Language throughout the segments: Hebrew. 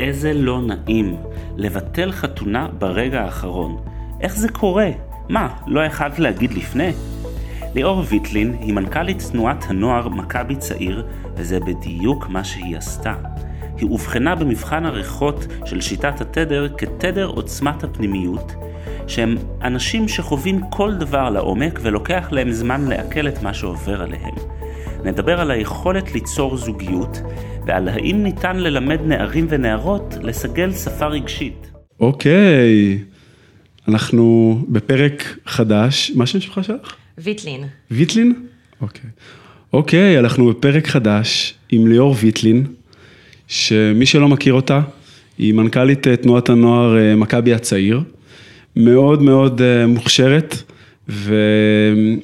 איזה לא נעים לבטל חתונה ברגע האחרון. איך זה קורה? מה, לא יכלת להגיד לפני? ליאור ויטלין היא מנכ"לית תנועת הנוער מכבי צעיר, וזה בדיוק מה שהיא עשתה. היא אובחנה במבחן הריחות של שיטת התדר כתדר עוצמת הפנימיות, שהם אנשים שחווים כל דבר לעומק ולוקח להם זמן לעכל את מה שעובר עליהם. נדבר על היכולת ליצור זוגיות, ועל האם ניתן ללמד נערים ונערות לסגל שפה רגשית. אוקיי, אנחנו בפרק חדש, מה שם שלך שלך? ויטלין. ויטלין? אוקיי. אוקיי, אנחנו בפרק חדש עם ליאור ויטלין, שמי שלא מכיר אותה, היא מנכ"לית אה, תנועת הנוער אה, מכבי הצעיר, מאוד מאוד אה, מוכשרת.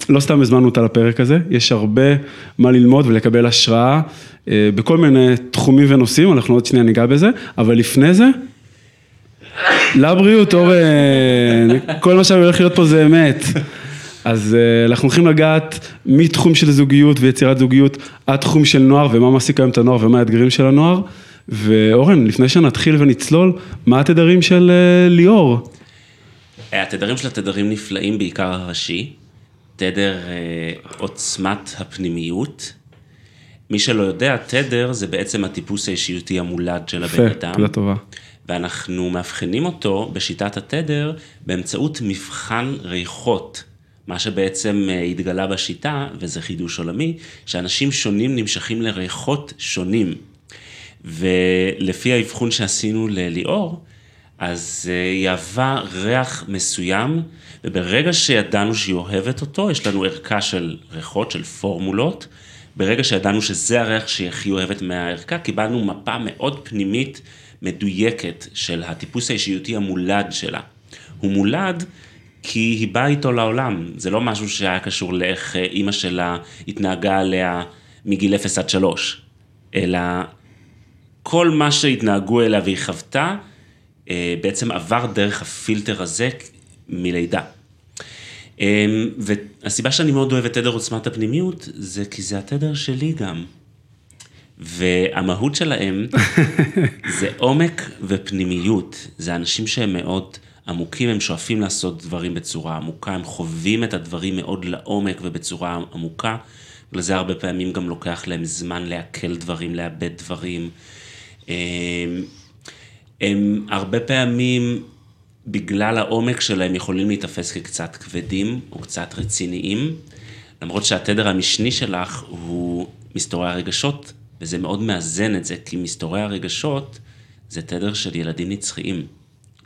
ולא סתם הזמנו אותה לפרק הזה, יש הרבה מה ללמוד ולקבל השראה בכל מיני תחומים ונושאים, אנחנו עוד שנייה ניגע בזה, אבל לפני זה, לבריאות, אורן, כל מה שהולך להיות פה זה אמת. אז אנחנו הולכים לגעת מתחום של זוגיות ויצירת זוגיות עד תחום של נוער ומה מעסיק היום את הנוער ומה האתגרים של הנוער. ואורן, לפני שנתחיל ונצלול, מה התדרים של ליאור? התדרים של התדרים נפלאים, בעיקר הראשי. תדר אה, עוצמת הפנימיות. מי שלא יודע, תדר זה בעצם הטיפוס האישיותי המולד של הבן אדם. יפה, טובה. ואנחנו מאבחנים אותו בשיטת התדר באמצעות מבחן ריחות. מה שבעצם אה, התגלה בשיטה, וזה חידוש עולמי, שאנשים שונים נמשכים לריחות שונים. ולפי האבחון שעשינו לליאור, אז אה, היא אהבה ריח מסוים, וברגע שידענו שהיא אוהבת אותו, יש לנו ערכה של ריחות, של פורמולות. ברגע שידענו שזה הריח שהיא הכי אוהבת מהערכה, קיבלנו מפה מאוד פנימית, מדויקת, של הטיפוס האישיותי המולד שלה. הוא מולד כי היא באה איתו לעולם, זה לא משהו שהיה קשור לאיך אה, אימא שלה התנהגה עליה מגיל 0 עד 3, אלא כל מה שהתנהגו אליה והיא חוותה, בעצם עבר דרך הפילטר הזה מלידה. אמ, והסיבה שאני מאוד אוהב את תדר עוצמת הפנימיות, זה כי זה התדר שלי גם. והמהות שלהם זה עומק ופנימיות. זה אנשים שהם מאוד עמוקים, הם שואפים לעשות דברים בצורה עמוקה, הם חווים את הדברים מאוד לעומק ובצורה עמוקה. ולזה הרבה פעמים גם לוקח להם זמן לעכל דברים, לאבד דברים. הם הרבה פעמים, בגלל העומק שלהם, יכולים להיתפס כקצת כבדים או קצת רציניים, למרות שהתדר המשני שלך הוא מסתורי הרגשות, וזה מאוד מאזן את זה, כי מסתורי הרגשות זה תדר של ילדים נצחיים.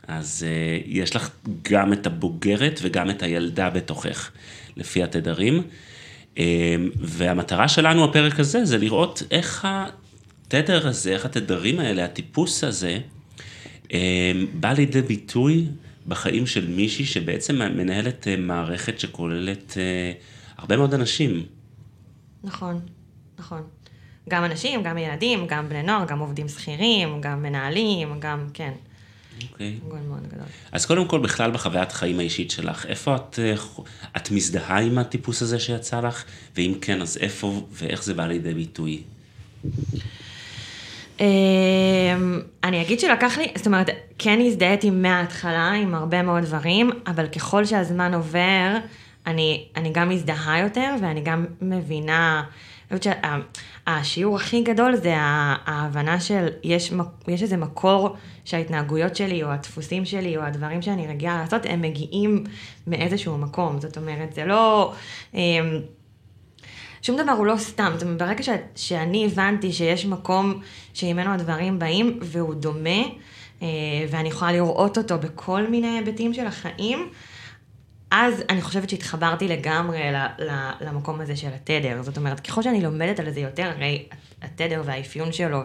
אז uh, יש לך גם את הבוגרת וגם את הילדה בתוכך, לפי התדרים. Uh, והמטרה שלנו, הפרק הזה, זה לראות איך התדר הזה, איך התדרים האלה, הטיפוס הזה, בא לידי ביטוי בחיים של מישהי שבעצם מנהלת אה, מערכת שכוללת אה, הרבה מאוד אנשים. נכון, נכון. גם אנשים, גם ילדים, גם בני נוער, גם עובדים שכירים, גם מנהלים, גם, כן. אוקיי. גול מאוד גדול. אז קודם כל, בכלל בחוויית חיים האישית שלך, איפה את, אה, את מזדהה עם הטיפוס הזה שיצא לך? ואם כן, אז איפה ואיך זה בא לידי ביטוי? אמ, אני אגיד שלקח לי, זאת אומרת, כן הזדהיתי מההתחלה עם הרבה מאוד דברים, אבל ככל שהזמן עובר, אני, אני גם מזדהה יותר ואני גם מבינה, אני חושבת שהשיעור הכי גדול זה ההבנה של יש, יש איזה מקור שההתנהגויות שלי או הדפוסים שלי או הדברים שאני רגילה לעשות, הם מגיעים מאיזשהו מקום. זאת אומרת, זה לא... שום דבר הוא לא סתם, זאת אומרת, ברגע ש, שאני הבנתי שיש מקום שממנו הדברים באים והוא דומה, אה, ואני יכולה לראות אותו בכל מיני היבטים של החיים, אז אני חושבת שהתחברתי לגמרי למקום הזה של התדר. זאת אומרת, ככל שאני לומדת על זה יותר, הרי התדר והאפיון שלו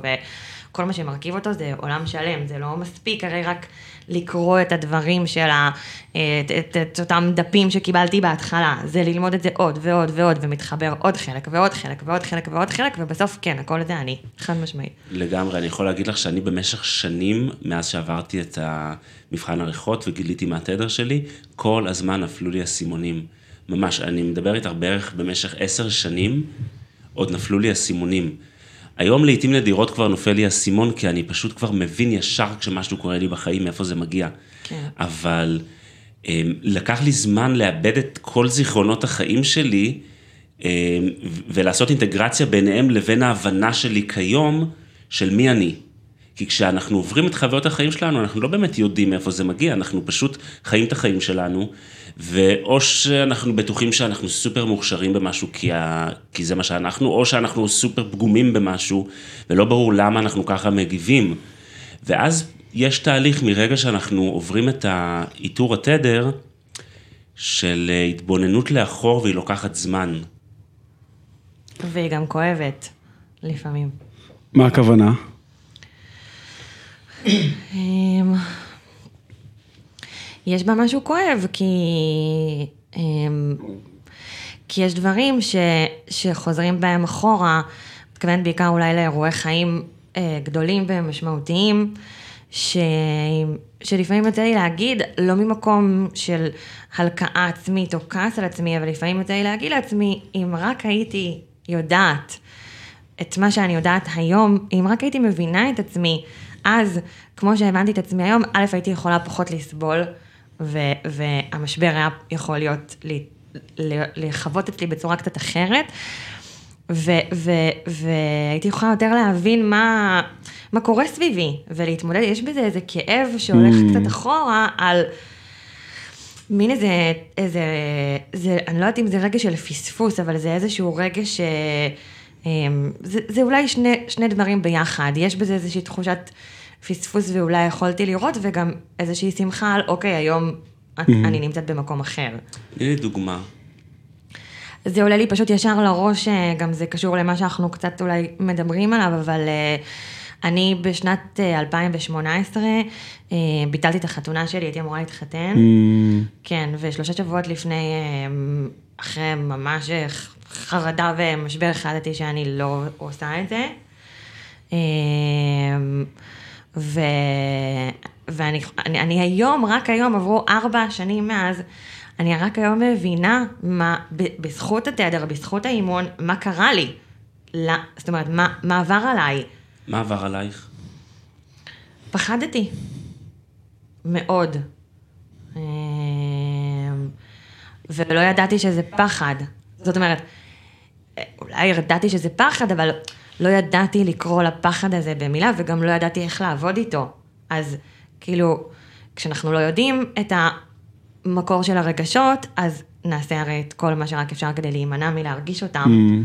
כל מה שמרכיב אותו זה עולם שלם, זה לא מספיק הרי רק לקרוא את הדברים של ה... אה, את, את, את אותם דפים שקיבלתי בהתחלה, זה ללמוד את זה עוד ועוד ועוד, ומתחבר עוד חלק ועוד חלק ועוד חלק ועוד חלק, ובסוף כן, הכל זה אני, חד משמעית. לגמרי, אני יכול להגיד לך שאני במשך שנים, מאז שעברתי את המבחן עריכות וגיליתי מה התדר שלי, כל הזמן נפלו לי אסימונים. ממש, אני מדבר איתך בערך במשך עשר שנים, עוד נפלו לי אסימונים. היום לעיתים נדירות כבר נופל לי אסימון, כי אני פשוט כבר מבין ישר כשמשהו קורה לי בחיים, מאיפה זה מגיע. כן. אבל אמ, לקח לי זמן לאבד את כל זיכרונות החיים שלי, אמ, ולעשות אינטגרציה ביניהם לבין ההבנה שלי כיום, של מי אני. כי כשאנחנו עוברים את חוויות החיים שלנו, אנחנו לא באמת יודעים מאיפה זה מגיע, אנחנו פשוט חיים את החיים שלנו, ואו שאנחנו בטוחים שאנחנו סופר מוכשרים במשהו כי, ה... כי זה מה שאנחנו, או שאנחנו סופר פגומים במשהו, ולא ברור למה אנחנו ככה מגיבים. ואז יש תהליך מרגע שאנחנו עוברים את האיתור התדר, של התבוננות לאחור והיא לוקחת זמן. והיא גם כואבת, לפעמים. מה הכוונה? יש בה משהו כואב, כי... אמ, כי יש דברים ש, שחוזרים בהם אחורה, מתכוונת בעיקר אולי לאירועי חיים אה, גדולים ומשמעותיים, ש, שלפעמים יוצא לי להגיד, לא ממקום של הלקאה עצמית או כעס על עצמי, אבל לפעמים יוצא לי להגיד לעצמי, אם רק הייתי יודעת את מה שאני יודעת היום, אם רק הייתי מבינה את עצמי, אז, כמו שהבנתי את עצמי היום, א', הייתי יכולה פחות לסבול, ו- והמשבר היה יכול להיות, לחוות אצלי בצורה קצת אחרת, והייתי יכולה יותר להבין מה, מה קורה סביבי, ולהתמודד, יש בזה איזה כאב שהולך mm. קצת אחורה על... מין איזה, איזה, זה, אני לא יודעת אם זה רגע של פספוס, אבל זה איזשהו רגע ש... אמ, זה, זה אולי שני, שני דברים ביחד, יש בזה איזושהי תחושת פספוס ואולי יכולתי לראות, וגם איזושהי שמחה על, אוקיי, היום mm-hmm. אני נמצאת במקום אחר. תני לי דוגמה. זה עולה לי פשוט ישר לראש, אה, גם זה קשור למה שאנחנו קצת אולי מדברים עליו, אבל אה, אני בשנת 2018 אה, ביטלתי את החתונה שלי, הייתי אמורה להתחתן. Mm. כן, ושלושה שבועות לפני, אחרי ממש חרדה ומשבר החלטתי שאני לא עושה את זה. ו... ואני אני, אני היום, רק היום, עברו ארבע שנים מאז, אני רק היום מבינה מה, בזכות התדר, בזכות האימון, מה קרה לי. לא, זאת אומרת, מה, מה עבר עליי. מה עבר עלייך? פחדתי. מאוד. אמ, ולא ידעתי שזה פחד. זאת אומרת, אולי ידעתי שזה פחד, אבל לא ידעתי לקרוא לפחד הזה במילה, וגם לא ידעתי איך לעבוד איתו. אז כאילו, כשאנחנו לא יודעים את המקור של הרגשות, אז נעשה הרי את כל מה שרק אפשר כדי להימנע מלהרגיש אותם. Mm.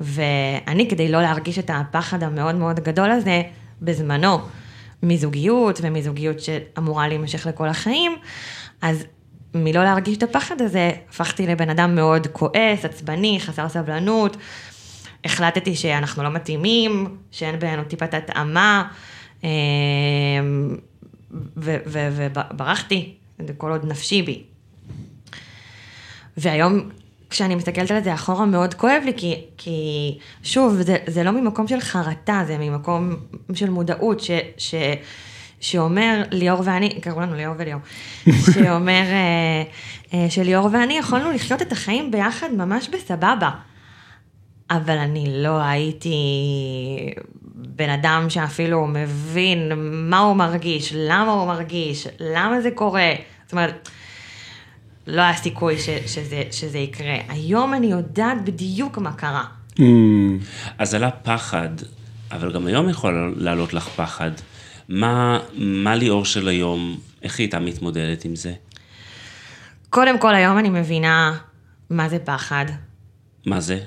ואני, כדי לא להרגיש את הפחד המאוד מאוד גדול הזה, בזמנו, מזוגיות, ומזוגיות שאמורה להימשך לכל החיים, אז מלא להרגיש את הפחד הזה, הפכתי לבן אדם מאוד כועס, עצבני, חסר סבלנות. החלטתי שאנחנו לא מתאימים, שאין בינינו טיפת התאמה, אמ, וברחתי, כל עוד נפשי בי. והיום, כשאני מסתכלת על זה אחורה, מאוד כואב לי, כי, כי שוב, זה, זה לא ממקום של חרטה, זה ממקום של מודעות, ש, ש, שאומר, ליאור ואני, קראו לנו ליאור וליאור, שאומר, אה, אה, שליאור ואני יכולנו לחיות את החיים ביחד ממש בסבבה. אבל אני לא הייתי בן אדם שאפילו מבין מה הוא מרגיש, למה הוא מרגיש, למה זה קורה. זאת אומרת, לא היה סיכוי ש, שזה, שזה יקרה. היום אני יודעת בדיוק מה קרה. Mm. אז עלה פחד, אבל גם היום יכול לעלות לך פחד. מה, מה ליאור של היום, איך היא הייתה מתמודדת עם זה? קודם כל, היום אני מבינה מה זה פחד. מה זה?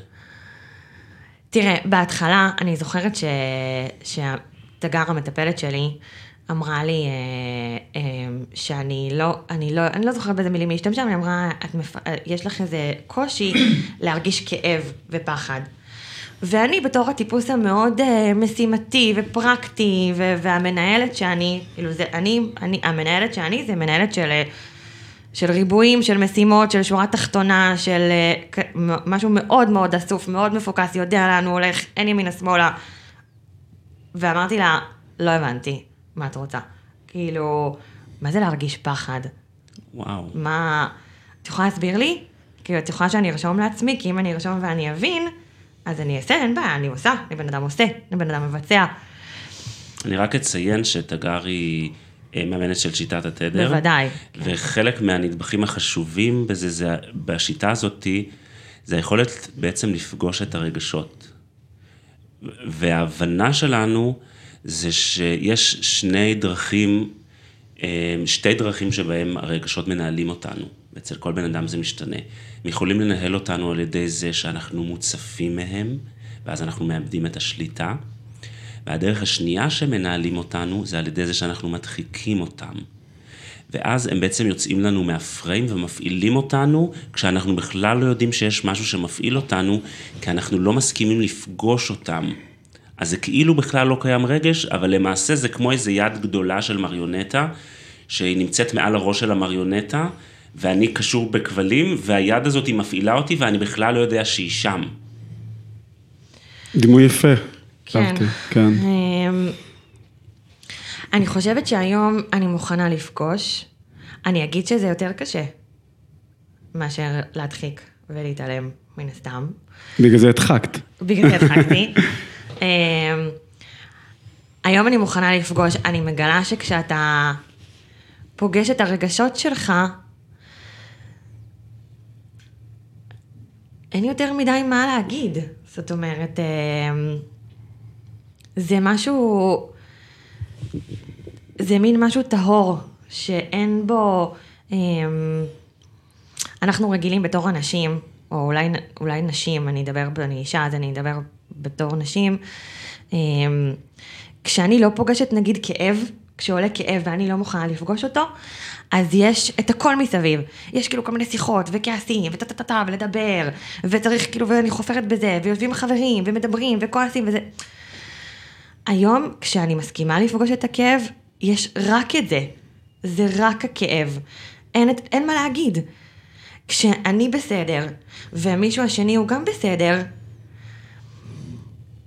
תראה, בהתחלה אני זוכרת ש... שהתגר המטפלת שלי אמרה לי אה, אה, שאני לא, אני לא, אני לא זוכרת באיזה מילים היא השתמשה, אבל היא אמרה, מפ... יש לך איזה קושי להרגיש כאב ופחד. ואני בתור הטיפוס המאוד uh, משימתי ופרקטי, ו- והמנהלת שאני, כאילו זה, אני, אני, המנהלת שאני זה מנהלת של, אה, של ריבועים, של משימות, של שורה תחתונה, של uh, משהו מאוד מאוד אסוף, מאוד מפוקס, יודע לאן הוא הולך, אין ימינה שמאלה. ואמרתי לה, לא הבנתי, מה את רוצה? כאילו, מה זה להרגיש פחד? וואו. מה, את יכולה להסביר לי? כאילו, את יכולה שאני ארשום לעצמי, כי אם אני ארשום ואני אבין, אז אני אעשה, אין בעיה, אני עושה, אני בן אדם עושה, אני בן אדם מבצע. אני רק אציין שתגר היא אה, מאמנת של שיטת התדר. בוודאי. וחלק מהנדבכים החשובים בזה, זה, בשיטה הזאתי, זה היכולת בעצם לפגוש את הרגשות. וההבנה שלנו זה שיש שני דרכים, אה, שתי דרכים שבהם הרגשות מנהלים אותנו. אצל כל בן אדם זה משתנה. הם יכולים לנהל אותנו על ידי זה שאנחנו מוצפים מהם, ואז אנחנו מאבדים את השליטה. והדרך השנייה שמנהלים אותנו, זה על ידי זה שאנחנו מדחיקים אותם. ואז הם בעצם יוצאים לנו מהפריים ומפעילים אותנו, כשאנחנו בכלל לא יודעים שיש משהו שמפעיל אותנו, כי אנחנו לא מסכימים לפגוש אותם. אז זה כאילו בכלל לא קיים רגש, אבל למעשה זה כמו איזה יד גדולה של מריונטה, שהיא נמצאת מעל הראש של המריונטה, ואני קשור בכבלים, והיד הזאת היא מפעילה אותי, ואני בכלל לא יודע שהיא שם. דימוי יפה. כן. כן. אמ, אני חושבת שהיום אני מוכנה לפגוש, אני אגיד שזה יותר קשה מאשר להדחיק ולהתעלם, מן הסתם. בגלל זה הדחקת. בגלל זה הדחקתי. אמ, היום אני מוכנה לפגוש, אני מגלה שכשאתה פוגש את הרגשות שלך, אין יותר מדי מה להגיד. זאת אומרת, אמ, זה משהו, זה מין משהו טהור, שאין בו, אמ, אנחנו רגילים בתור אנשים, או אולי, אולי נשים, אני אדבר, אני אישה, אז אני אדבר בתור נשים, אמ, כשאני לא פוגשת נגיד כאב, כשעולה כאב ואני לא מוכנה לפגוש אותו, אז יש את הכל מסביב. יש כאילו כל מיני שיחות וכעסים וטה טה טה טה ולדבר, וצריך כאילו, ואני חופרת בזה, ויושבים חברים ומדברים וכועסים וזה. היום, כשאני מסכימה לפגוש את הכאב, יש רק את זה. זה רק הכאב. אין, אין מה להגיד. כשאני בסדר, ומישהו השני הוא גם בסדר,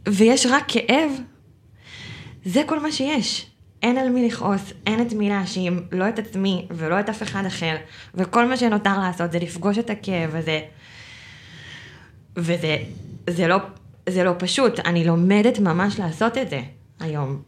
ויש רק כאב, זה כל מה שיש. אין על מי לכעוס, אין את מי להאשים, לא את עצמי ולא את אף אחד אחר, וכל מה שנותר לעשות זה לפגוש את הכאב הזה. וזה זה לא, זה לא פשוט, אני לומדת ממש לעשות את זה היום.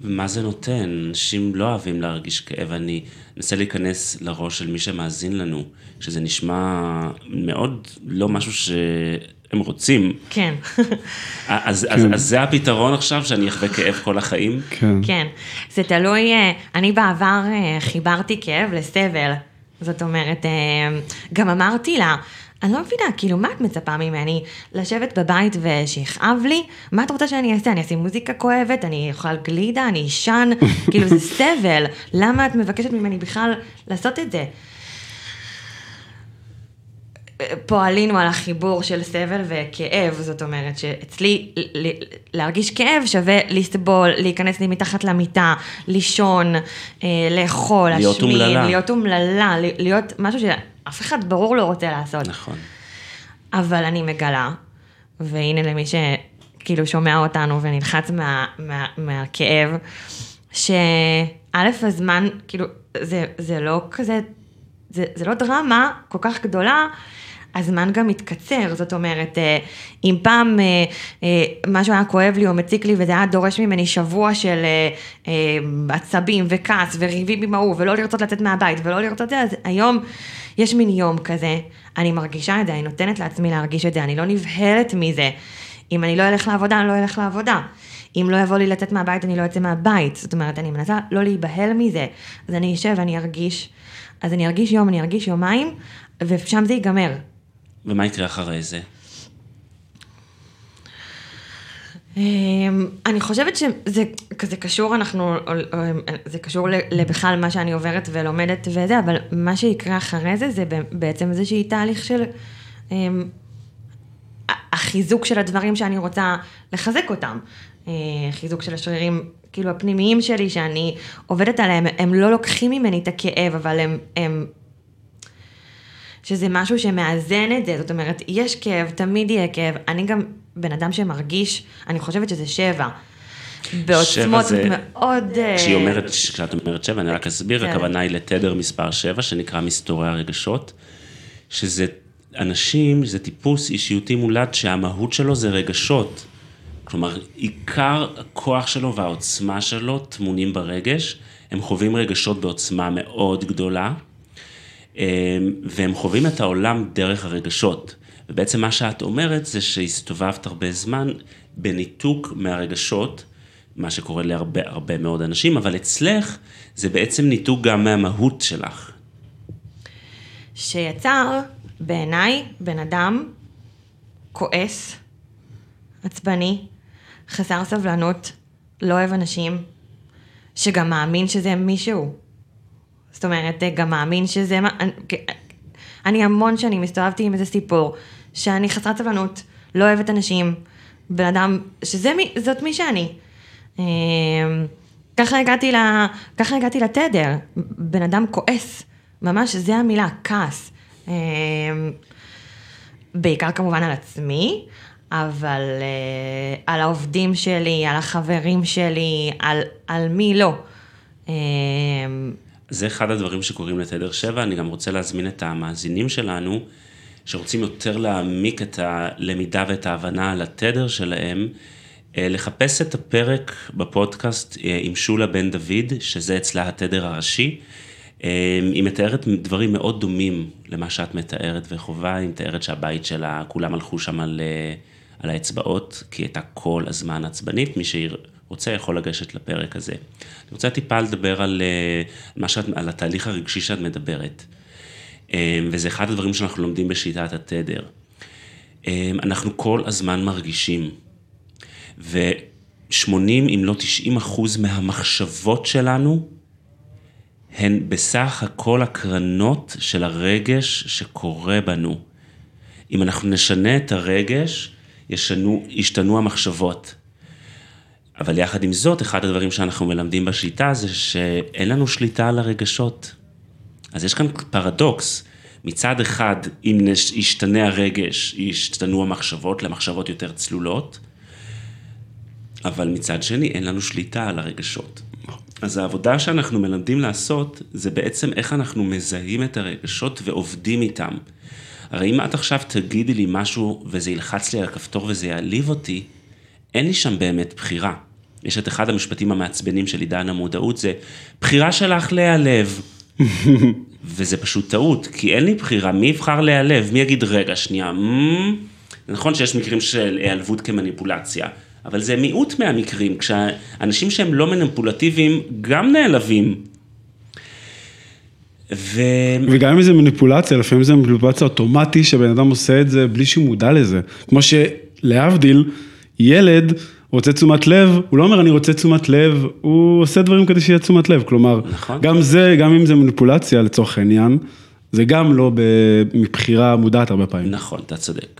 ומה זה נותן? אנשים לא אוהבים להרגיש כאב. אני אנסה להיכנס לראש של מי שמאזין לנו, שזה נשמע מאוד לא משהו שהם רוצים. כן, אז, אז, אז זה הפתרון עכשיו, שאני אחווה כאב כל החיים? כן. כן. זה תלוי, אה, אני בעבר אה, חיברתי כאב לסבל. זאת אומרת, אה, גם אמרתי לה, אני לא מבינה, כאילו, מה את מצפה ממני? לשבת בבית ושיכאב לי? מה את רוצה שאני אעשה? אני אשים מוזיקה כואבת, אני אוכל גלידה, אני אשן? כאילו, זה סבל. למה את מבקשת ממני בכלל לעשות את זה? פה עלינו על החיבור של סבל וכאב, זאת אומרת שאצלי להרגיש כאב שווה לסבול, להיכנס לי מתחת למיטה, לישון, אה, לאכול, להיות להשמין, אומללה. להיות אומללה, להיות משהו שאף אחד ברור לא רוצה לעשות. נכון. אבל אני מגלה, והנה למי שכאילו שומע אותנו ונלחץ מה, מה, מהכאב, שא' הזמן, כאילו, זה, זה לא כזה, זה, זה לא דרמה כל כך גדולה. הזמן גם מתקצר, זאת אומרת, אה, אם פעם אה, אה, משהו היה כואב לי או מציק לי וזה היה דורש ממני שבוע של עצבים וכעס וריבים עם ההוא ולא לרצות לצאת מהבית ולא לרצות זה, אז היום יש מין יום כזה, אני מרגישה את זה, אני נותנת לעצמי להרגיש את זה, אני לא נבהלת מזה. אם אני לא אלך לעבודה, אני לא אלך לעבודה. אם לא יבוא לי לצאת מהבית, אני לא אצא מהבית. זאת אומרת, אני מנסה לא להיבהל מזה. אז אני אשב ואני ארגיש, אז אני ארגיש יום, אני ארגיש יומיים, ושם זה ייגמר. ומה יקרה אחרי זה? אמ, אני חושבת שזה כזה קשור, אנחנו, זה קשור לבכלל מה שאני עוברת ולומדת וזה, אבל מה שיקרה אחרי זה, זה בעצם איזשהי תהליך של אמ, ה- חיזוק של הדברים שאני רוצה לחזק אותם. אה, חיזוק של השרירים, כאילו הפנימיים שלי, שאני עובדת עליהם, הם לא לוקחים ממני את הכאב, אבל הם, הם שזה משהו שמאזן את זה, זאת אומרת, יש כאב, תמיד יהיה כאב. אני גם בן אדם שמרגיש, אני חושבת שזה שבע. בעוצמות זה- מאוד... אה, כשהיא אומרת, כשאת אומרת שבע, אני רק אסביר, כן. הכוונה היא לתדר מספר שבע, שנקרא מסתורי הרגשות, שזה אנשים, זה טיפוס אישיותי מולד שהמהות שלו זה רגשות. כלומר, עיקר הכוח שלו והעוצמה שלו טמונים ברגש, הם חווים רגשות בעוצמה מאוד גדולה, והם חווים את העולם דרך הרגשות. ובעצם מה שאת אומרת זה שהסתובבת הרבה זמן בניתוק מהרגשות, מה שקורה להרבה הרבה מאוד אנשים, אבל אצלך זה בעצם ניתוק גם מהמהות שלך. שיצר בעיניי בן אדם כועס, עצבני, חסר סבלנות, לא אוהב אנשים, שגם מאמין שזה מישהו. זאת אומרת, גם מאמין שזה... מה- אני, אני המון שנים הסתובבתי עם איזה סיפור, שאני חסרת סבלנות, לא אוהבת אנשים, בן אדם, שזה מי, זאת מי שאני. אמ, ככה הגעתי, ל, ככה הגעתי לתדר, בן אדם כועס, ממש זה המילה, כעס. אמ, בעיקר כמובן על עצמי, אבל אה, על העובדים שלי, על החברים שלי, על, על מי לא. אמ, זה אחד הדברים שקורים לתדר 7, אני גם רוצה להזמין את המאזינים שלנו, שרוצים יותר להעמיק את הלמידה ואת ההבנה על התדר שלהם, אה, לחפש את הפרק בפודקאסט אה, עם שולה בן דוד, שזה אצלה התדר הראשי. אה, היא מתארת דברים מאוד דומים למה שאת מתארת וחובה, היא מתארת שהבית שלה, כולם הלכו שם על, על האצבעות, כי היא הייתה כל הזמן עצבנית, מי שרוצה יכול לגשת לפרק הזה. אני רוצה טיפה לדבר על, אה, מה שאת, על התהליך הרגשי שאת מדברת, אה, וזה אחד הדברים שאנחנו לומדים בשיטת התדר. אה, אנחנו כל הזמן מרגישים, ו-80 אם לא 90 אחוז מהמחשבות שלנו, הן בסך הכל הקרנות של הרגש שקורה בנו. אם אנחנו נשנה את הרגש, ישנו, ישתנו המחשבות. אבל יחד עם זאת, אחד הדברים שאנחנו מלמדים בשיטה זה שאין לנו שליטה על הרגשות. אז יש כאן פרדוקס. מצד אחד, אם ישתנה הרגש, ישתנו המחשבות למחשבות יותר צלולות, אבל מצד שני, אין לנו שליטה על הרגשות. אז העבודה שאנחנו מלמדים לעשות, זה בעצם איך אנחנו מזהים את הרגשות ועובדים איתם. הרי אם את עכשיו תגידי לי משהו וזה ילחץ לי על הכפתור וזה יעליב אותי, אין לי שם באמת בחירה. יש את אחד המשפטים המעצבנים של עידן המודעות, זה בחירה שלך להיעלב. וזה פשוט טעות, כי אין לי בחירה, מי יבחר להיעלב? מי יגיד, רגע, שנייה, מ... זה נכון שיש מקרים של היעלבות כמניפולציה, אבל זה מיעוט מהמקרים, כשאנשים שהם לא מניפולטיביים גם נעלבים. ו... וגם אם זה מניפולציה, לפעמים זה מניפולציה אוטומטי שבן אדם עושה את זה בלי שהוא מודע לזה. כמו שלהבדיל, ילד רוצה תשומת לב, הוא לא אומר אני רוצה תשומת לב, הוא עושה דברים כדי שיהיה תשומת לב. כלומר, נכון. גם זה, גם אם זה מניפולציה לצורך העניין, זה גם לא מבחירה מודעת הרבה פעמים. נכון, אתה צודק.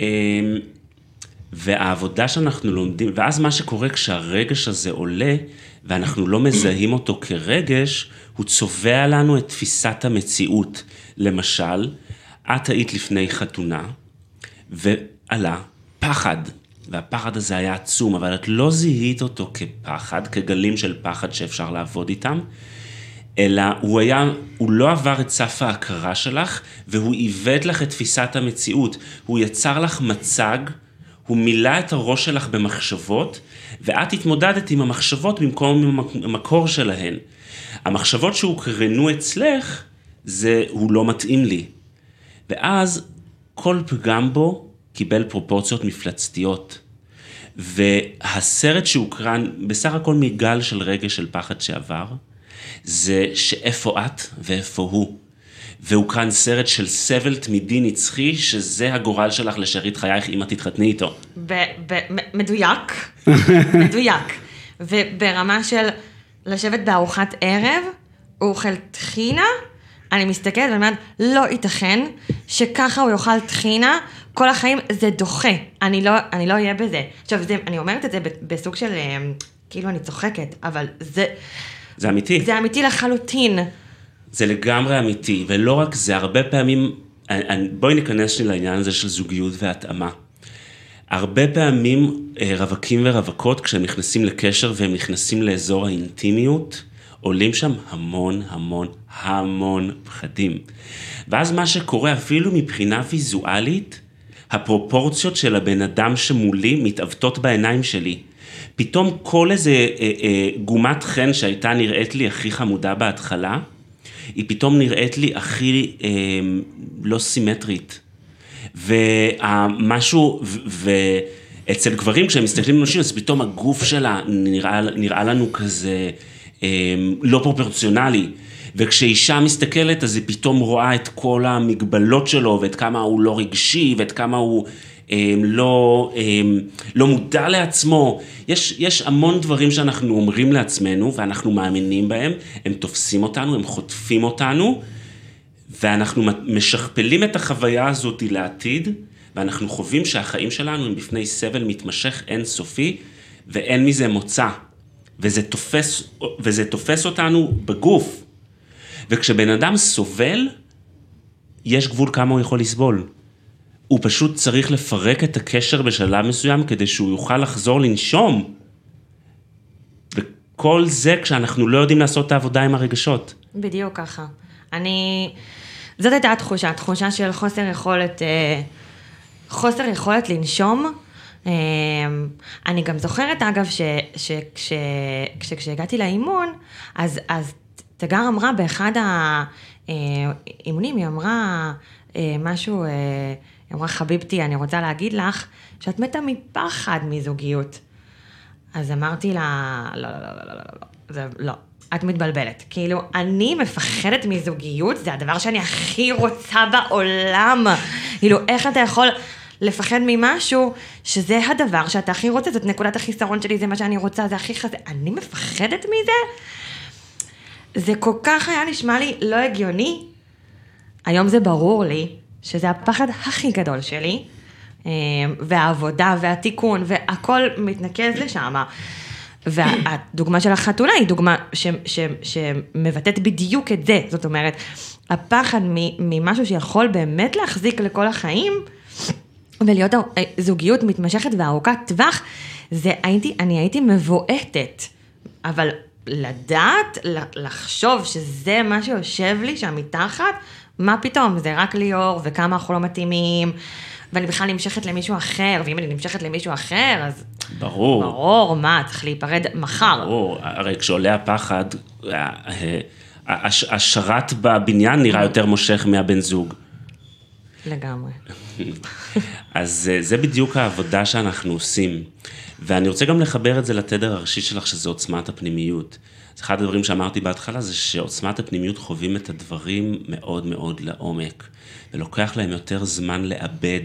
אמ, והעבודה שאנחנו לומדים, ואז מה שקורה כשהרגש הזה עולה, ואנחנו לא מזהים אותו כרגש, הוא צובע לנו את תפיסת המציאות. למשל, את היית לפני חתונה, ועלה פחד, והפחד הזה היה עצום, אבל את לא זיהית אותו כפחד, כגלים של פחד שאפשר לעבוד איתם, אלא הוא היה, הוא לא עבר את סף ההכרה שלך, והוא עיוות לך את תפיסת המציאות. הוא יצר לך מצג, הוא מילא את הראש שלך במחשבות, ואת התמודדת עם המחשבות במקום עם המקור שלהן. המחשבות שהוקרנו אצלך, זה הוא לא מתאים לי. ואז כל פגם בו קיבל פרופורציות מפלצתיות. והסרט שהוקרן בסך הכל מגל של רגש של פחד שעבר, זה שאיפה את ואיפה הוא. והוקרן סרט של סבל תמידי נצחי, שזה הגורל שלך לשארית חייך אם את תתחתני איתו. ב- ב- מדויק, מדויק. וברמה של לשבת בארוחת ערב, הוא אוכל טחינה, אני מסתכלת ואני אומרת, לא ייתכן שככה הוא יאכל טחינה, כל החיים זה דוחה, אני לא, אני לא אהיה בזה. עכשיו, זה, אני אומרת את זה בסוג של, אה, כאילו אני צוחקת, אבל זה, זה אמיתי. זה אמיתי לחלוטין. זה לגמרי אמיתי, ולא רק זה, הרבה פעמים, בואי ניכנס שנייה לעניין הזה של זוגיות והתאמה. הרבה פעמים אה, רווקים ורווקות, כשהם נכנסים לקשר והם נכנסים לאזור האינטימיות, עולים שם המון המון המון פחדים. ואז מה שקורה, אפילו מבחינה ויזואלית, הפרופורציות של הבן אדם שמולי מתעוותות בעיניים שלי. פתאום כל איזה אה, אה, גומת חן שהייתה נראית לי הכי חמודה בהתחלה, היא פתאום נראית לי הכי אה, לא סימטרית. ומשהו, ואצל גברים כשהם מסתכלים על נשים, אז פתאום הגוף שלה נראה, נראה לנו כזה אה, לא פרופורציונלי. וכשאישה מסתכלת, אז היא פתאום רואה את כל המגבלות שלו, ואת כמה הוא לא רגשי, ואת כמה הוא לא, אה, לא מודע לעצמו. יש, יש המון דברים שאנחנו אומרים לעצמנו, ואנחנו מאמינים בהם, הם תופסים אותנו, הם חוטפים אותנו, ואנחנו משכפלים את החוויה הזאת לעתיד, ואנחנו חווים שהחיים שלנו הם בפני סבל מתמשך אינסופי, ואין מזה מוצא. וזה תופס, וזה תופס אותנו בגוף. וכשבן אדם סובל, יש גבול כמה הוא יכול לסבול. הוא פשוט צריך לפרק את הקשר בשלב מסוים כדי שהוא יוכל לחזור לנשום. וכל זה כשאנחנו לא יודעים לעשות את העבודה עם הרגשות. בדיוק ככה. אני... זאת הייתה התחושה, תחושה של חוסר יכולת, אה, חוסר יכולת לנשום. אה, אני גם זוכרת, אגב, שכשהגעתי לאימון, אז, אז תגר אמרה באחד האימונים, היא אמרה אה, משהו, היא אמרה, חביבתי, אני רוצה להגיד לך שאת מתה מפחד מזוגיות. אז אמרתי לה, לא, לא, לא, לא, לא, לא, זה לא. את מתבלבלת. כאילו, אני מפחדת מזוגיות, זה הדבר שאני הכי רוצה בעולם. כאילו, איך אתה יכול לפחד ממשהו שזה הדבר שאתה הכי רוצה, זאת נקודת החיסרון שלי, זה מה שאני רוצה, זה הכי חזק. אני מפחדת מזה? זה כל כך היה נשמע לי לא הגיוני. היום זה ברור לי שזה הפחד הכי גדול שלי, והעבודה והתיקון והכל מתנקז לשם. והדוגמה של החתונה היא דוגמה ש, ש, שמבטאת בדיוק את זה, זאת אומרת, הפחד ממשהו שיכול באמת להחזיק לכל החיים, ולהיות זוגיות מתמשכת וארוכת טווח, זה הייתי, אני הייתי מבועטת, אבל לדעת, לחשוב שזה מה שיושב לי שם מתחת, מה פתאום, זה רק ליאור, וכמה אנחנו לא מתאימים. ואני בכלל נמשכת למישהו אחר, ואם אני נמשכת למישהו אחר, אז... ברור. ברור, מה, צריך להיפרד מחר. ברור, הרי כשעולה הפחד, השרת בבניין נראה יותר מושך מהבן זוג. לגמרי. אז זה בדיוק העבודה שאנחנו עושים. ואני רוצה גם לחבר את זה לתדר הראשי שלך, שזה עוצמת הפנימיות. אז אחד הדברים שאמרתי בהתחלה זה שעוצמת הפנימיות חווים את הדברים מאוד מאוד לעומק, ולוקח להם יותר זמן לאבד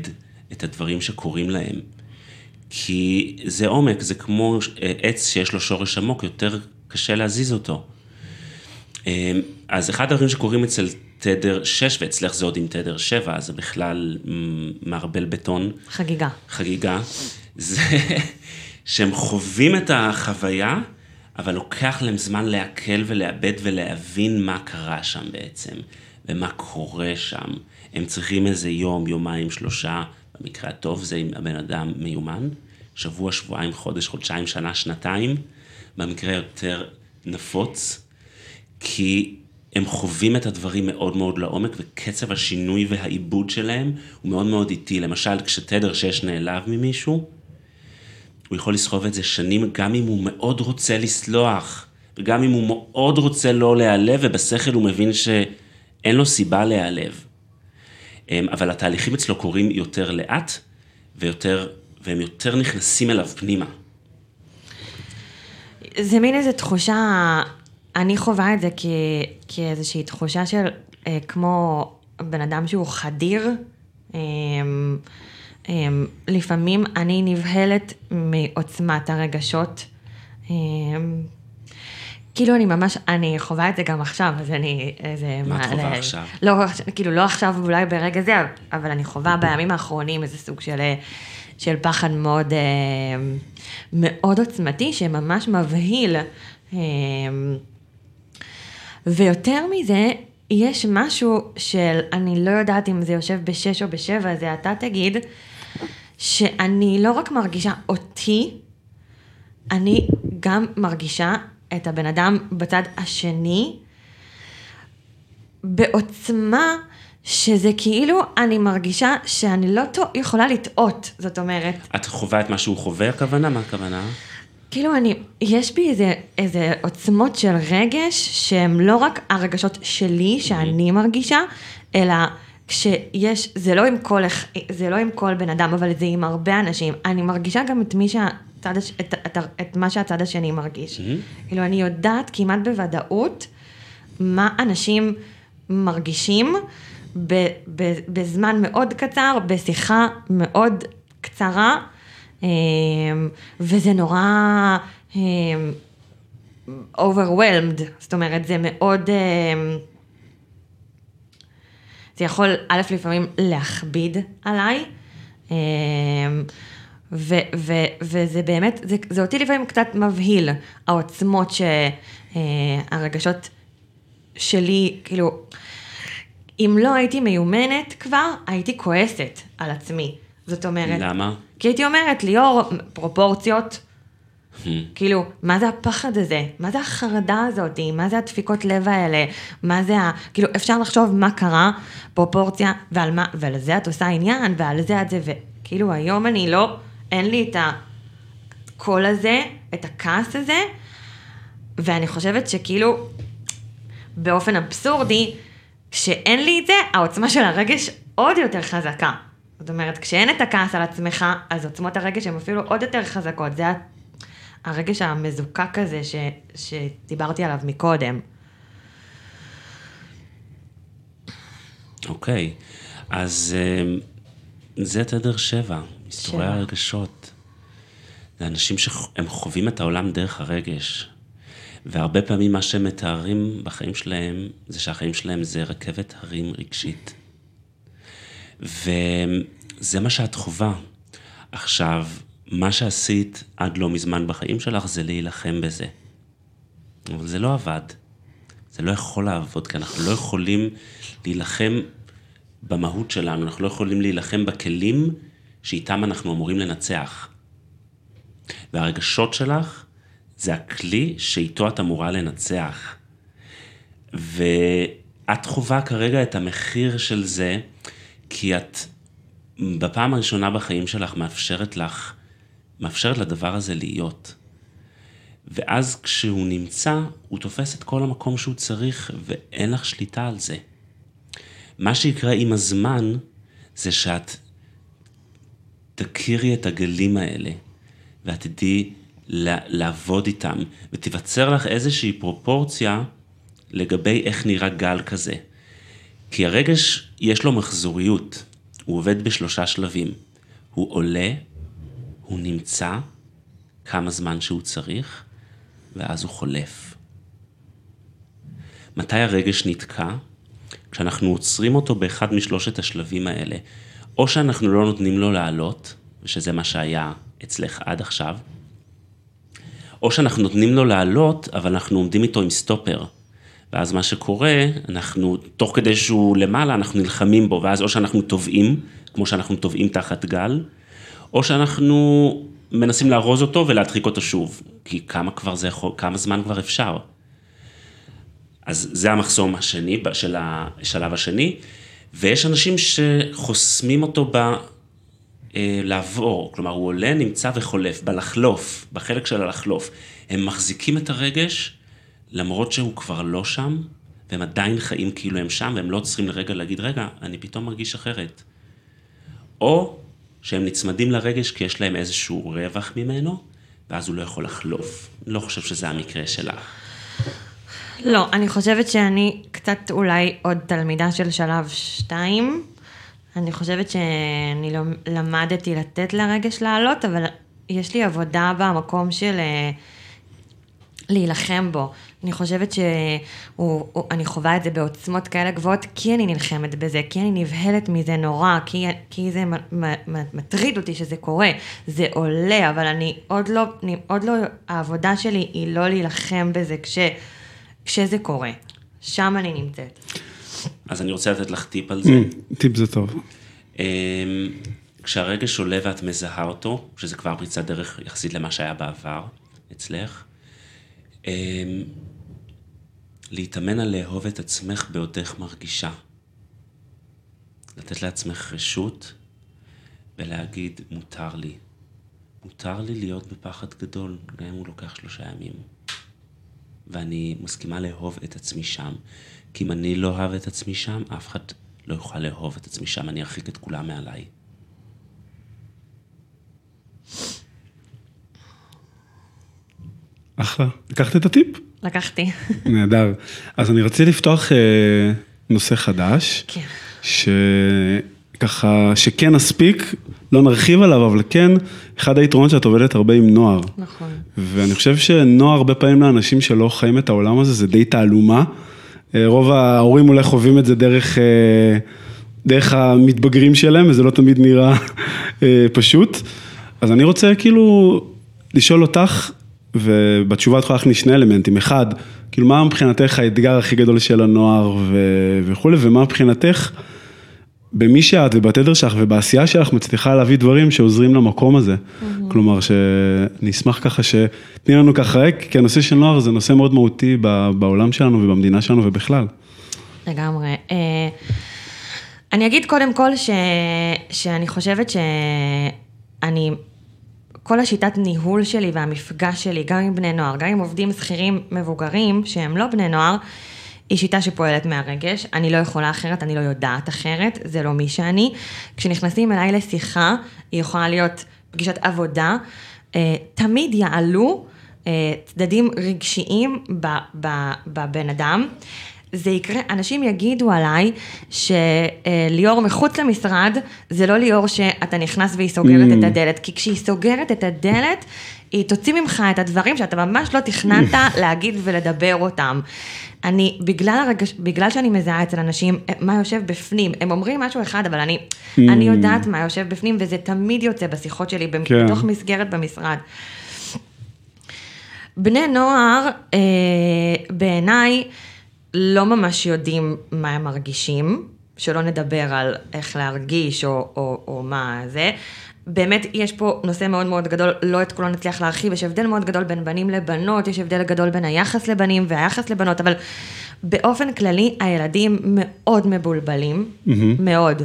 את הדברים שקורים להם. כי זה עומק, זה כמו עץ שיש לו שורש עמוק, יותר קשה להזיז אותו. אז אחד הדברים שקורים אצל תדר 6, ואצלך זה עוד עם תדר 7, אז זה בכלל מערבל בטון. חגיגה. חגיגה. זה שהם חווים את החוויה, אבל לוקח להם זמן לעכל ולאבד ולהבין מה קרה שם בעצם, ומה קורה שם. הם צריכים איזה יום, יומיים, שלושה, במקרה הטוב זה אם הבן אדם מיומן, שבוע, שבועיים, חודש, חודשיים, שנה, שנתיים, במקרה יותר נפוץ, כי הם חווים את הדברים מאוד מאוד לעומק, וקצב השינוי והעיבוד שלהם הוא מאוד מאוד איטי. למשל, כשתדר 6 נעלב ממישהו, הוא יכול לסחוב את זה שנים, גם אם הוא מאוד רוצה לסלוח, וגם אם הוא מאוד רוצה לא להיעלב, ובשכל הוא מבין שאין לו סיבה להיעלב. אבל התהליכים אצלו קורים יותר לאט, ויותר, והם יותר נכנסים אליו פנימה. זה מין איזו תחושה, אני חווה את זה כ, כאיזושהי תחושה של אה, כמו בן אדם שהוא חדיר. אה, לפעמים אני נבהלת מעוצמת הרגשות. אה, כאילו אני ממש, אני חווה את זה גם עכשיו, אז אני איזה... מה את חווה עכשיו? לא, כאילו לא עכשיו אולי ברגע זה, אבל אני חווה בימים האחרונים איזה סוג של, אה, של פחד מאוד, אה, מאוד עוצמתי, שממש מבהיל. אה, ויותר מזה, יש משהו של, אני לא יודעת אם זה יושב בשש או בשבע, זה אתה תגיד, שאני לא רק מרגישה אותי, אני גם מרגישה את הבן אדם בצד השני, בעוצמה שזה כאילו, אני מרגישה שאני לא יכולה לטעות, זאת אומרת. את חווה את מה שהוא חווה, הכוונה? מה הכוונה? כאילו אני, יש בי איזה, איזה עוצמות של רגש, שהם לא רק הרגשות שלי, שאני מרגישה, אלא כשיש, זה לא עם כל, זה לא עם כל בן אדם, אבל זה עם הרבה אנשים. אני מרגישה גם את מי שהצד, הש- את, את, את, את מה שהצד השני מרגיש. כאילו, אני יודעת כמעט בוודאות מה אנשים מרגישים ב, ב, בזמן מאוד קצר, בשיחה מאוד קצרה, אמ, וזה נורא אמ, overwhelmed, זאת אומרת, זה מאוד... זה יכול, א', לפעמים להכביד עליי, אמ, ו, ו, וזה באמת, זה, זה אותי לפעמים קצת מבהיל, העוצמות שהרגשות שלי, כאילו, אם לא הייתי מיומנת כבר, הייתי כועסת על עצמי. זאת אומרת, למה? כי הייתי אומרת, ליאור, פרופורציות, כאילו, מה זה הפחד הזה? מה זה החרדה הזאת? מה זה הדפיקות לב האלה? מה זה ה... כאילו, אפשר לחשוב מה קרה, פרופורציה, ועל מה, ועל זה את עושה עניין, ועל זה את זה, וכאילו, היום אני לא, אין לי את הקול הזה, את הכעס הזה, ואני חושבת שכאילו, באופן אבסורדי, כשאין לי את זה, העוצמה של הרגש עוד יותר חזקה. זאת אומרת, כשאין את הכעס על עצמך, אז עוצמות הרגש הן אפילו עוד יותר חזקות. זה הרגש המזוקק הזה ש, שדיברתי עליו מקודם. אוקיי, אז אה, זה תדר שבע, מסתורי. הרגשות. זה אנשים שהם חווים את העולם דרך הרגש. והרבה פעמים מה שהם מתארים בחיים שלהם, זה שהחיים שלהם זה רכבת הרים רגשית. וזה מה שאת חווה. עכשיו, מה שעשית עד לא מזמן בחיים שלך זה להילחם בזה. אבל זה לא עבד. זה לא יכול לעבוד, כי אנחנו לא יכולים להילחם במהות שלנו, אנחנו לא יכולים להילחם בכלים שאיתם אנחנו אמורים לנצח. והרגשות שלך זה הכלי שאיתו את אמורה לנצח. ואת חווה כרגע את המחיר של זה, כי את בפעם הראשונה בחיים שלך מאפשרת לך, מאפשרת לדבר הזה להיות. ואז כשהוא נמצא, הוא תופס את כל המקום שהוא צריך, ואין לך שליטה על זה. מה שיקרה עם הזמן, זה שאת תכירי את הגלים האלה, ואת תדעי לעבוד איתם, ותיווצר לך איזושהי פרופורציה לגבי איך נראה גל כזה. כי הרגש, יש לו מחזוריות, הוא עובד בשלושה שלבים. הוא עולה, הוא נמצא, כמה זמן שהוא צריך, ואז הוא חולף. מתי הרגש נתקע? כשאנחנו עוצרים אותו באחד משלושת השלבים האלה. או שאנחנו לא נותנים לו לעלות, ושזה מה שהיה אצלך עד עכשיו, או שאנחנו נותנים לו לעלות, אבל אנחנו עומדים איתו עם סטופר. ואז מה שקורה, אנחנו, תוך כדי שהוא למעלה, אנחנו נלחמים בו, ואז או שאנחנו טובעים, כמו שאנחנו טובעים תחת גל, או שאנחנו מנסים לארוז אותו ולהדחיק אותו שוב. כי כמה כבר זה יכול, כמה זמן כבר אפשר. אז זה המחסום השני, של השלב השני, ויש אנשים שחוסמים אותו ב... אה, לעבור, כלומר הוא עולה, נמצא וחולף, בלחלוף, בחלק של הלחלוף. הם מחזיקים את הרגש, למרות שהוא כבר לא שם, והם עדיין חיים כאילו הם שם, והם לא צריכים לרגע להגיד, רגע, אני פתאום מרגיש אחרת. או שהם נצמדים לרגש כי יש להם איזשהו רווח ממנו, ואז הוא לא יכול לחלוף. אני לא חושב שזה המקרה שלך. לא, אני חושבת שאני קצת אולי עוד תלמידה של שלב שתיים. אני חושבת שאני לא, למדתי לתת לרגש לעלות, אבל יש לי עבודה במקום של אה, להילחם בו. אני חושבת שאני חווה את זה בעוצמות כאלה גבוהות, כי אני נלחמת בזה, כי אני נבהלת מזה נורא, כי, כי זה מטריד אותי שזה קורה, זה עולה, אבל אני עוד לא, אני עוד לא, העבודה שלי היא לא להילחם בזה כש, כשזה קורה. שם אני נמצאת. אז אני רוצה לתת לך טיפ על זה. Mm, טיפ זה טוב. אמ, כשהרגש עולה ואת מזהה אותו, שזה כבר פריצת דרך יחסית למה שהיה בעבר אצלך, אמ, להתאמן על לאהוב את עצמך בעודך מרגישה. לתת לעצמך רשות ולהגיד, מותר לי. מותר לי להיות בפחד גדול, גם אם הוא לוקח שלושה ימים. ואני מסכימה לאהוב את עצמי שם. כי אם אני לא אוהב את עצמי שם, אף אחד לא יוכל לאהוב את עצמי שם, אני ארחיק את כולם מעליי. אחלה. לקחת את הטיפ? לקחתי. נהדר. אז אני רציתי לפתוח אה, נושא חדש. כן. שככה, שכן נספיק, לא נרחיב עליו, אבל כן, אחד היתרונות שאת עובדת הרבה עם נוער. נכון. ואני חושב שנוער הרבה פעמים לאנשים שלא חיים את העולם הזה, זה די תעלומה. אה, רוב ההורים אולי חווים את זה דרך, אה, דרך המתבגרים שלהם, וזה לא תמיד נראה אה, פשוט. אז אני רוצה כאילו לשאול אותך, ובתשובה את יכולה להכניס שני אלמנטים. אחד, כאילו מה מבחינתך האתגר הכי גדול של הנוער ו- וכולי, ומה מבחינתך, במי שאת ובתדר שלך ובעשייה שלך מצליחה להביא דברים שעוזרים למקום הזה. Mm-hmm. כלומר, שאני אשמח ככה שתני לנו ככה ריק, כי הנושא של נוער זה נושא מאוד מהותי בעולם שלנו ובמדינה שלנו ובכלל. לגמרי. אה, אני אגיד קודם כל ש... שאני חושבת שאני כל השיטת ניהול שלי והמפגש שלי, גם עם בני נוער, גם עם עובדים שכירים מבוגרים, שהם לא בני נוער, היא שיטה שפועלת מהרגש, אני לא יכולה אחרת, אני לא יודעת אחרת, זה לא מי שאני. כשנכנסים אליי לשיחה, היא יכולה להיות פגישת עבודה, אה, תמיד יעלו אה, צדדים רגשיים בבן אדם. זה יקרה, אנשים יגידו עליי שליאור מחוץ למשרד, זה לא ליאור שאתה נכנס והיא סוגרת mm. את הדלת, כי כשהיא סוגרת את הדלת, היא תוציא ממך את הדברים שאתה ממש לא תכננת להגיד ולדבר אותם. אני, בגלל, הרגש, בגלל שאני מזהה אצל אנשים מה יושב בפנים, הם אומרים משהו אחד, אבל אני, mm. אני יודעת מה יושב בפנים, וזה תמיד יוצא בשיחות שלי, כן. בתוך מסגרת במשרד. בני נוער, אה, בעיניי, לא ממש יודעים מה הם מרגישים, שלא נדבר על איך להרגיש או, או, או מה זה. באמת יש פה נושא מאוד מאוד גדול, לא את כולו נצליח להרחיב, יש הבדל מאוד גדול בין בנים לבנות, יש הבדל גדול בין היחס לבנים והיחס לבנות, אבל באופן כללי הילדים מאוד מבולבלים, mm-hmm. מאוד.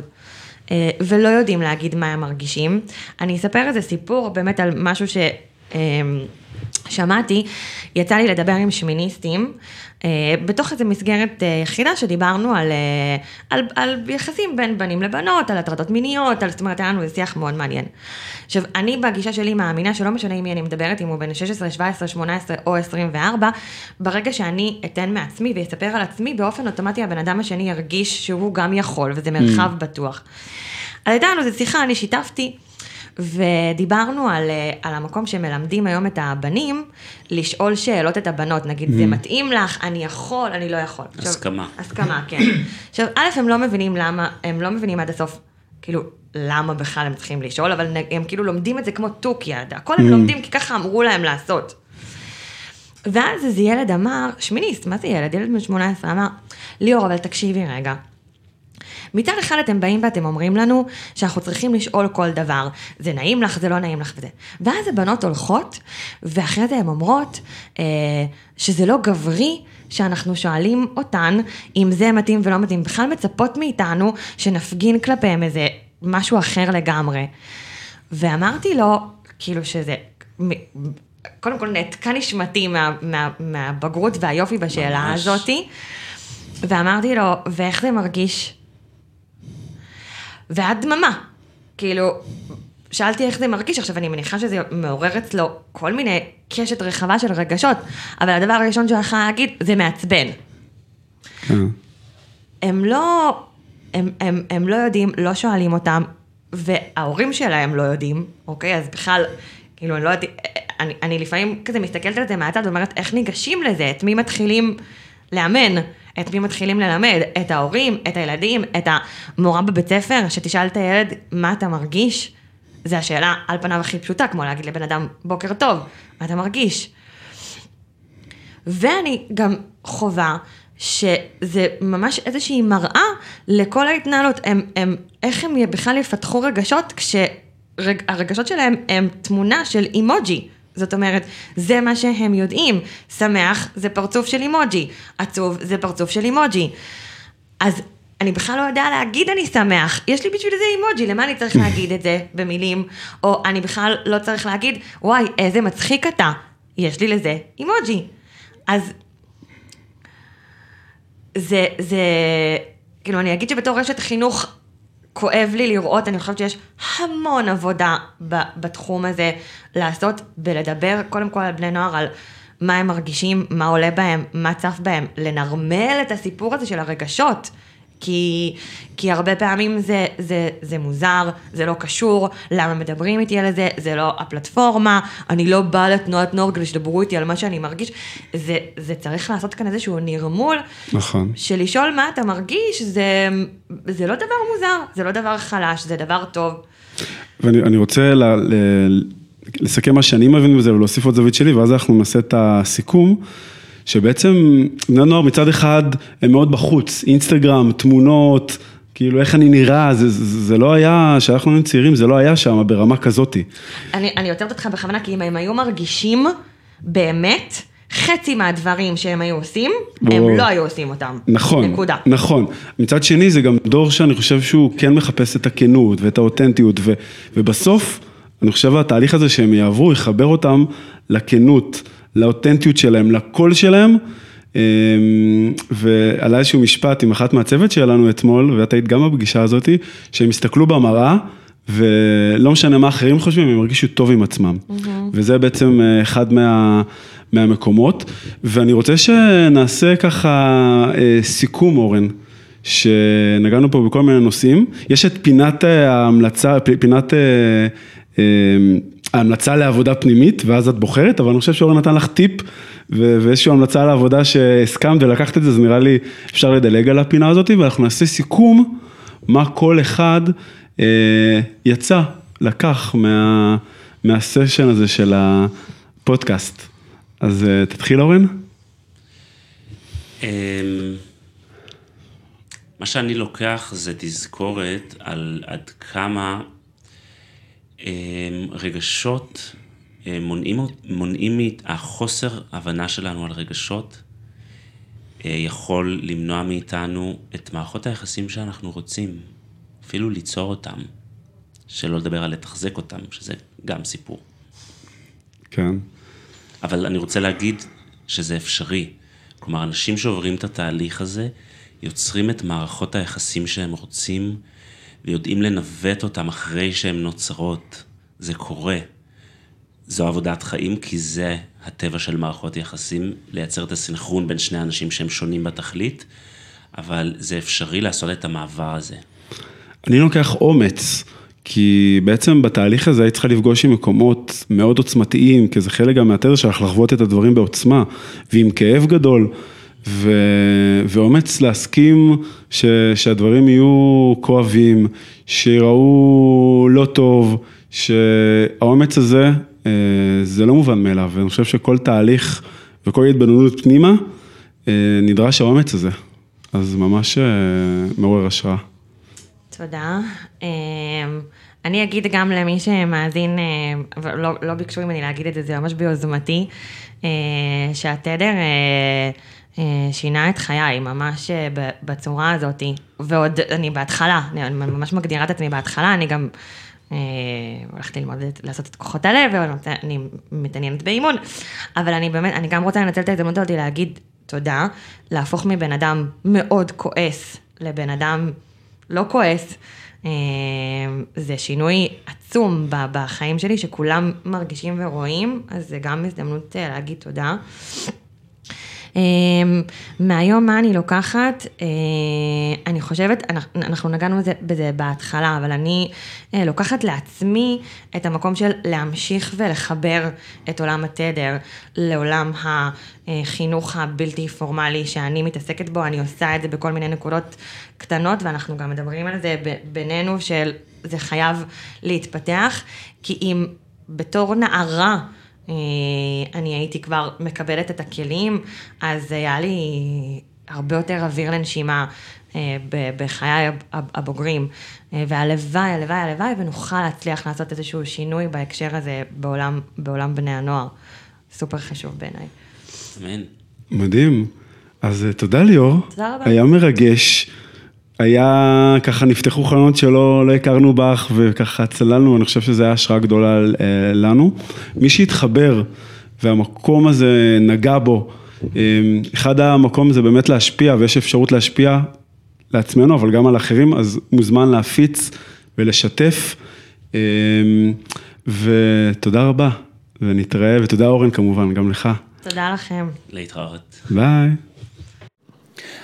אה, ולא יודעים להגיד מה הם מרגישים. אני אספר איזה סיפור באמת על משהו ש... שמעתי, יצא לי לדבר עם שמיניסטים, אה, בתוך איזו מסגרת אה, יחידה שדיברנו על, אה, על, על יחסים בין בנים לבנות, על הטרדות מיניות, על, זאת אומרת, היה לנו איזה שיח מאוד מעניין. עכשיו, אני בגישה שלי מאמינה שלא משנה עם מי אני מדברת, אם הוא בן 16, 17, 18 או 24, ברגע שאני אתן מעצמי ואספר על עצמי, באופן אוטומטי הבן אדם השני ירגיש שהוא גם יכול, וזה מרחב mm. בטוח. אז הייתה לנו איזו שיחה, אני שיתפתי. ודיברנו על, אה, על המקום שמלמדים היום את הבנים, לשאול שאלות את הבנות, נגיד, mm. זה מתאים לך, אני יכול, אני לא יכול. הסכמה. עכשיו, הסכמה, כן. עכשיו, א', הם לא מבינים למה, הם לא מבינים עד הסוף, כאילו, למה בכלל הם צריכים לשאול, אבל הם כאילו לומדים את זה כמו תוכי, הכל הם mm. לומדים כי ככה אמרו להם לעשות. ואז איזה ילד אמר, שמיניסט, מה זה ילד? ילד בן 18 אמר, ליאור, אבל תקשיבי רגע. מצד אחד אתם באים ואתם אומרים לנו שאנחנו צריכים לשאול כל דבר, זה נעים לך, זה לא נעים לך וזה. ואז הבנות הולכות, ואחרי זה הן אומרות אה, שזה לא גברי. שאנחנו שואלים אותן אם זה מתאים ולא מתאים, בכלל מצפות מאיתנו שנפגין כלפיהם איזה משהו אחר לגמרי. ואמרתי לו, כאילו שזה, קודם כל נעתקה נשמתי מה, מה, מהבגרות והיופי בשאלה ממש. הזאתי, ואמרתי לו, ואיך זה מרגיש? ואת דממה. כאילו, שאלתי איך זה מרגיש, עכשיו אני מניחה שזה מעורר אצלו כל מיני קשת רחבה של רגשות, אבל הדבר הראשון שהוא יכול להגיד, זה מעצבן. כן. הם לא, הם, הם, הם לא יודעים, לא שואלים אותם, וההורים שלהם לא יודעים, אוקיי? אז בכלל, כאילו, אני לא יודעת, אני, אני לפעמים כזה מסתכלת על זה מהצד ואומרת, איך ניגשים לזה? את מי מתחילים לאמן? את מי מתחילים ללמד? את ההורים, את הילדים, את המורה בבית ספר, שתשאל את הילד, מה אתה מרגיש? זו השאלה על פניו הכי פשוטה, כמו להגיד לבן אדם, בוקר טוב, מה אתה מרגיש? ואני גם חווה שזה ממש איזושהי מראה לכל ההתנהלות, הם, הם, איך הם בכלל יפתחו רגשות כשהרגשות שלהם הם תמונה של אימוג'י. זאת אומרת, זה מה שהם יודעים. שמח זה פרצוף של אימוג'י, עצוב זה פרצוף של אימוג'י. אז אני בכלל לא יודע להגיד אני שמח, יש לי בשביל זה אימוג'י, למה אני צריך להגיד את זה במילים? או אני בכלל לא צריך להגיד, וואי, איזה מצחיק אתה, יש לי לזה אימוג'י. אז זה, זה, כאילו, אני אגיד שבתור רשת חינוך, כואב לי לראות, אני חושבת שיש המון עבודה בתחום הזה לעשות ולדבר קודם כל על בני נוער, על מה הם מרגישים, מה עולה בהם, מה צף בהם, לנרמל את הסיפור הזה של הרגשות. כי, כי הרבה פעמים זה, זה, זה מוזר, זה לא קשור, למה מדברים איתי על זה, זה לא הפלטפורמה, אני לא באה לתנועת נוער כדי שתדברו איתי על מה שאני מרגיש, זה, זה צריך לעשות כאן איזשהו נרמול, נכון. של לשאול מה אתה מרגיש, זה, זה לא דבר מוזר, זה לא דבר חלש, זה דבר טוב. ואני רוצה ל, ל, לסכם מה שאני מבין בזה ולהוסיף עוד זווית שלי, ואז אנחנו נעשה את הסיכום. שבעצם בני הנוער מצד אחד הם מאוד בחוץ, אינסטגרם, תמונות, כאילו איך אני נראה, זה, זה, זה לא היה, כשאנחנו היינו צעירים זה לא היה שם ברמה כזאתי. אני, אני עוצרת אותך בכוונה, כי אם הם היו מרגישים באמת, חצי מהדברים שהם היו עושים, בוא. הם לא היו עושים אותם. נכון, נקודה. נכון. מצד שני זה גם דור שאני חושב שהוא כן מחפש את הכנות ואת האותנטיות, ו, ובסוף, אני חושב התהליך הזה שהם יעברו, יחבר אותם לכנות. לאותנטיות שלהם, לקול שלהם. אמ, ועלה איזשהו משפט עם אחת מהצוות שלנו אתמול, ואת היית גם בפגישה הזאת, שהם הסתכלו במראה, ולא משנה מה אחרים חושבים, הם הרגישו טוב עם עצמם. Mm-hmm. וזה בעצם אה, אחד מה, מהמקומות. ואני רוצה שנעשה ככה אה, סיכום, אורן. שנגענו פה בכל מיני נושאים, יש את פינת אה, ההמלצה, פינת ההמלצה לעבודה פנימית, ואז את בוחרת, אבל אני חושב שאורן נתן לך טיפ ואיזושהי המלצה לעבודה שהסכמת ולקחת את זה, אז נראה לי אפשר לדלג על הפינה הזאת, ואנחנו נעשה סיכום מה כל אחד אה, יצא, לקח מה, מהסשן הזה של הפודקאסט. אז אה, תתחיל אורן. אמ, מה שאני לוקח זה תזכורת על עד כמה אמ, רגשות אה, מונעים, מונעים החוסר הבנה שלנו על רגשות אה, יכול למנוע מאיתנו את מערכות היחסים שאנחנו רוצים, אפילו ליצור אותם, שלא לדבר על לתחזק אותם, שזה גם סיפור. כן. אבל אני רוצה להגיד שזה אפשרי. כלומר, אנשים שעוברים את התהליך הזה, יוצרים את מערכות היחסים שהם רוצים, ויודעים לנווט אותם אחרי שהן נוצרות. זה קורה. זו עבודת חיים, כי זה הטבע של מערכות יחסים, לייצר את הסנכרון בין שני אנשים שהם שונים בתכלית, אבל זה אפשרי לעשות את המעבר הזה. אני לוקח אומץ, כי בעצם בתהליך הזה היית צריכה לפגוש עם מקומות מאוד עוצמתיים, כי זה חלק גם מהתזה שלך לחוות את הדברים בעוצמה, ועם כאב גדול. ו... ואומץ להסכים ש... שהדברים יהיו כואבים, שיראו לא טוב, שהאומץ הזה, אה, זה לא מובן מאליו, ואני חושב שכל תהליך וכל התבוננות פנימה, אה, נדרש האומץ הזה. אז ממש אה, מעורר השראה. תודה. אני אגיד גם למי שמאזין, ולא לא ביקשו ממני להגיד את זה, זה ממש ביוזמתי, שהתדר שינה את חיי, ממש בצורה הזאת, ועוד אני בהתחלה, אני ממש מגדירה את עצמי בהתחלה, אני גם הלכתי ללמוד לעשות את כוחות הלב, ואני מתעניינת באימון, אבל אני באמת, אני גם רוצה לנצל את ההזדמנות הזאת להגיד תודה, להפוך מבן אדם מאוד כועס לבן אדם לא כועס, זה שינוי. עצום בחיים שלי, שכולם מרגישים ורואים, אז זה גם הזדמנות להגיד תודה. אמ, מהיום מה אני לוקחת, אה, אני חושבת, אנחנו נגענו בזה, בהתחלה, אבל אני אה, לוקחת לעצמי את המקום של להמשיך ולחבר את עולם התדר לעולם החינוך הבלתי פורמלי שאני מתעסקת בו, אני עושה את זה בכל מיני נקודות קטנות, ואנחנו גם מדברים על זה בינינו, של זה חייב להתפתח, כי אם בתור נערה, אני הייתי כבר מקבלת את הכלים, אז היה לי הרבה יותר אוויר לנשימה אה, בחיי הבוגרים, אה, והלוואי, הלוואי, הלוואי, ונוכל להצליח לעשות איזשהו שינוי בהקשר הזה בעולם, בעולם בני הנוער. סופר חשוב בעיניי. אמן. מדהים. אז תודה ליאור. תודה רבה. היה מרגש. היה, ככה נפתחו חלונות שלא לא הכרנו בך וככה צללנו, אני חושב שזו הייתה השראה גדולה אה, לנו. מי שהתחבר והמקום הזה נגע בו, אה, אחד המקום זה באמת להשפיע ויש אפשרות להשפיע לעצמנו אבל גם על אחרים, אז מוזמן להפיץ ולשתף. אה, ותודה רבה ונתראה ותודה אורן כמובן, גם לך. תודה לכם. להתראות. ביי.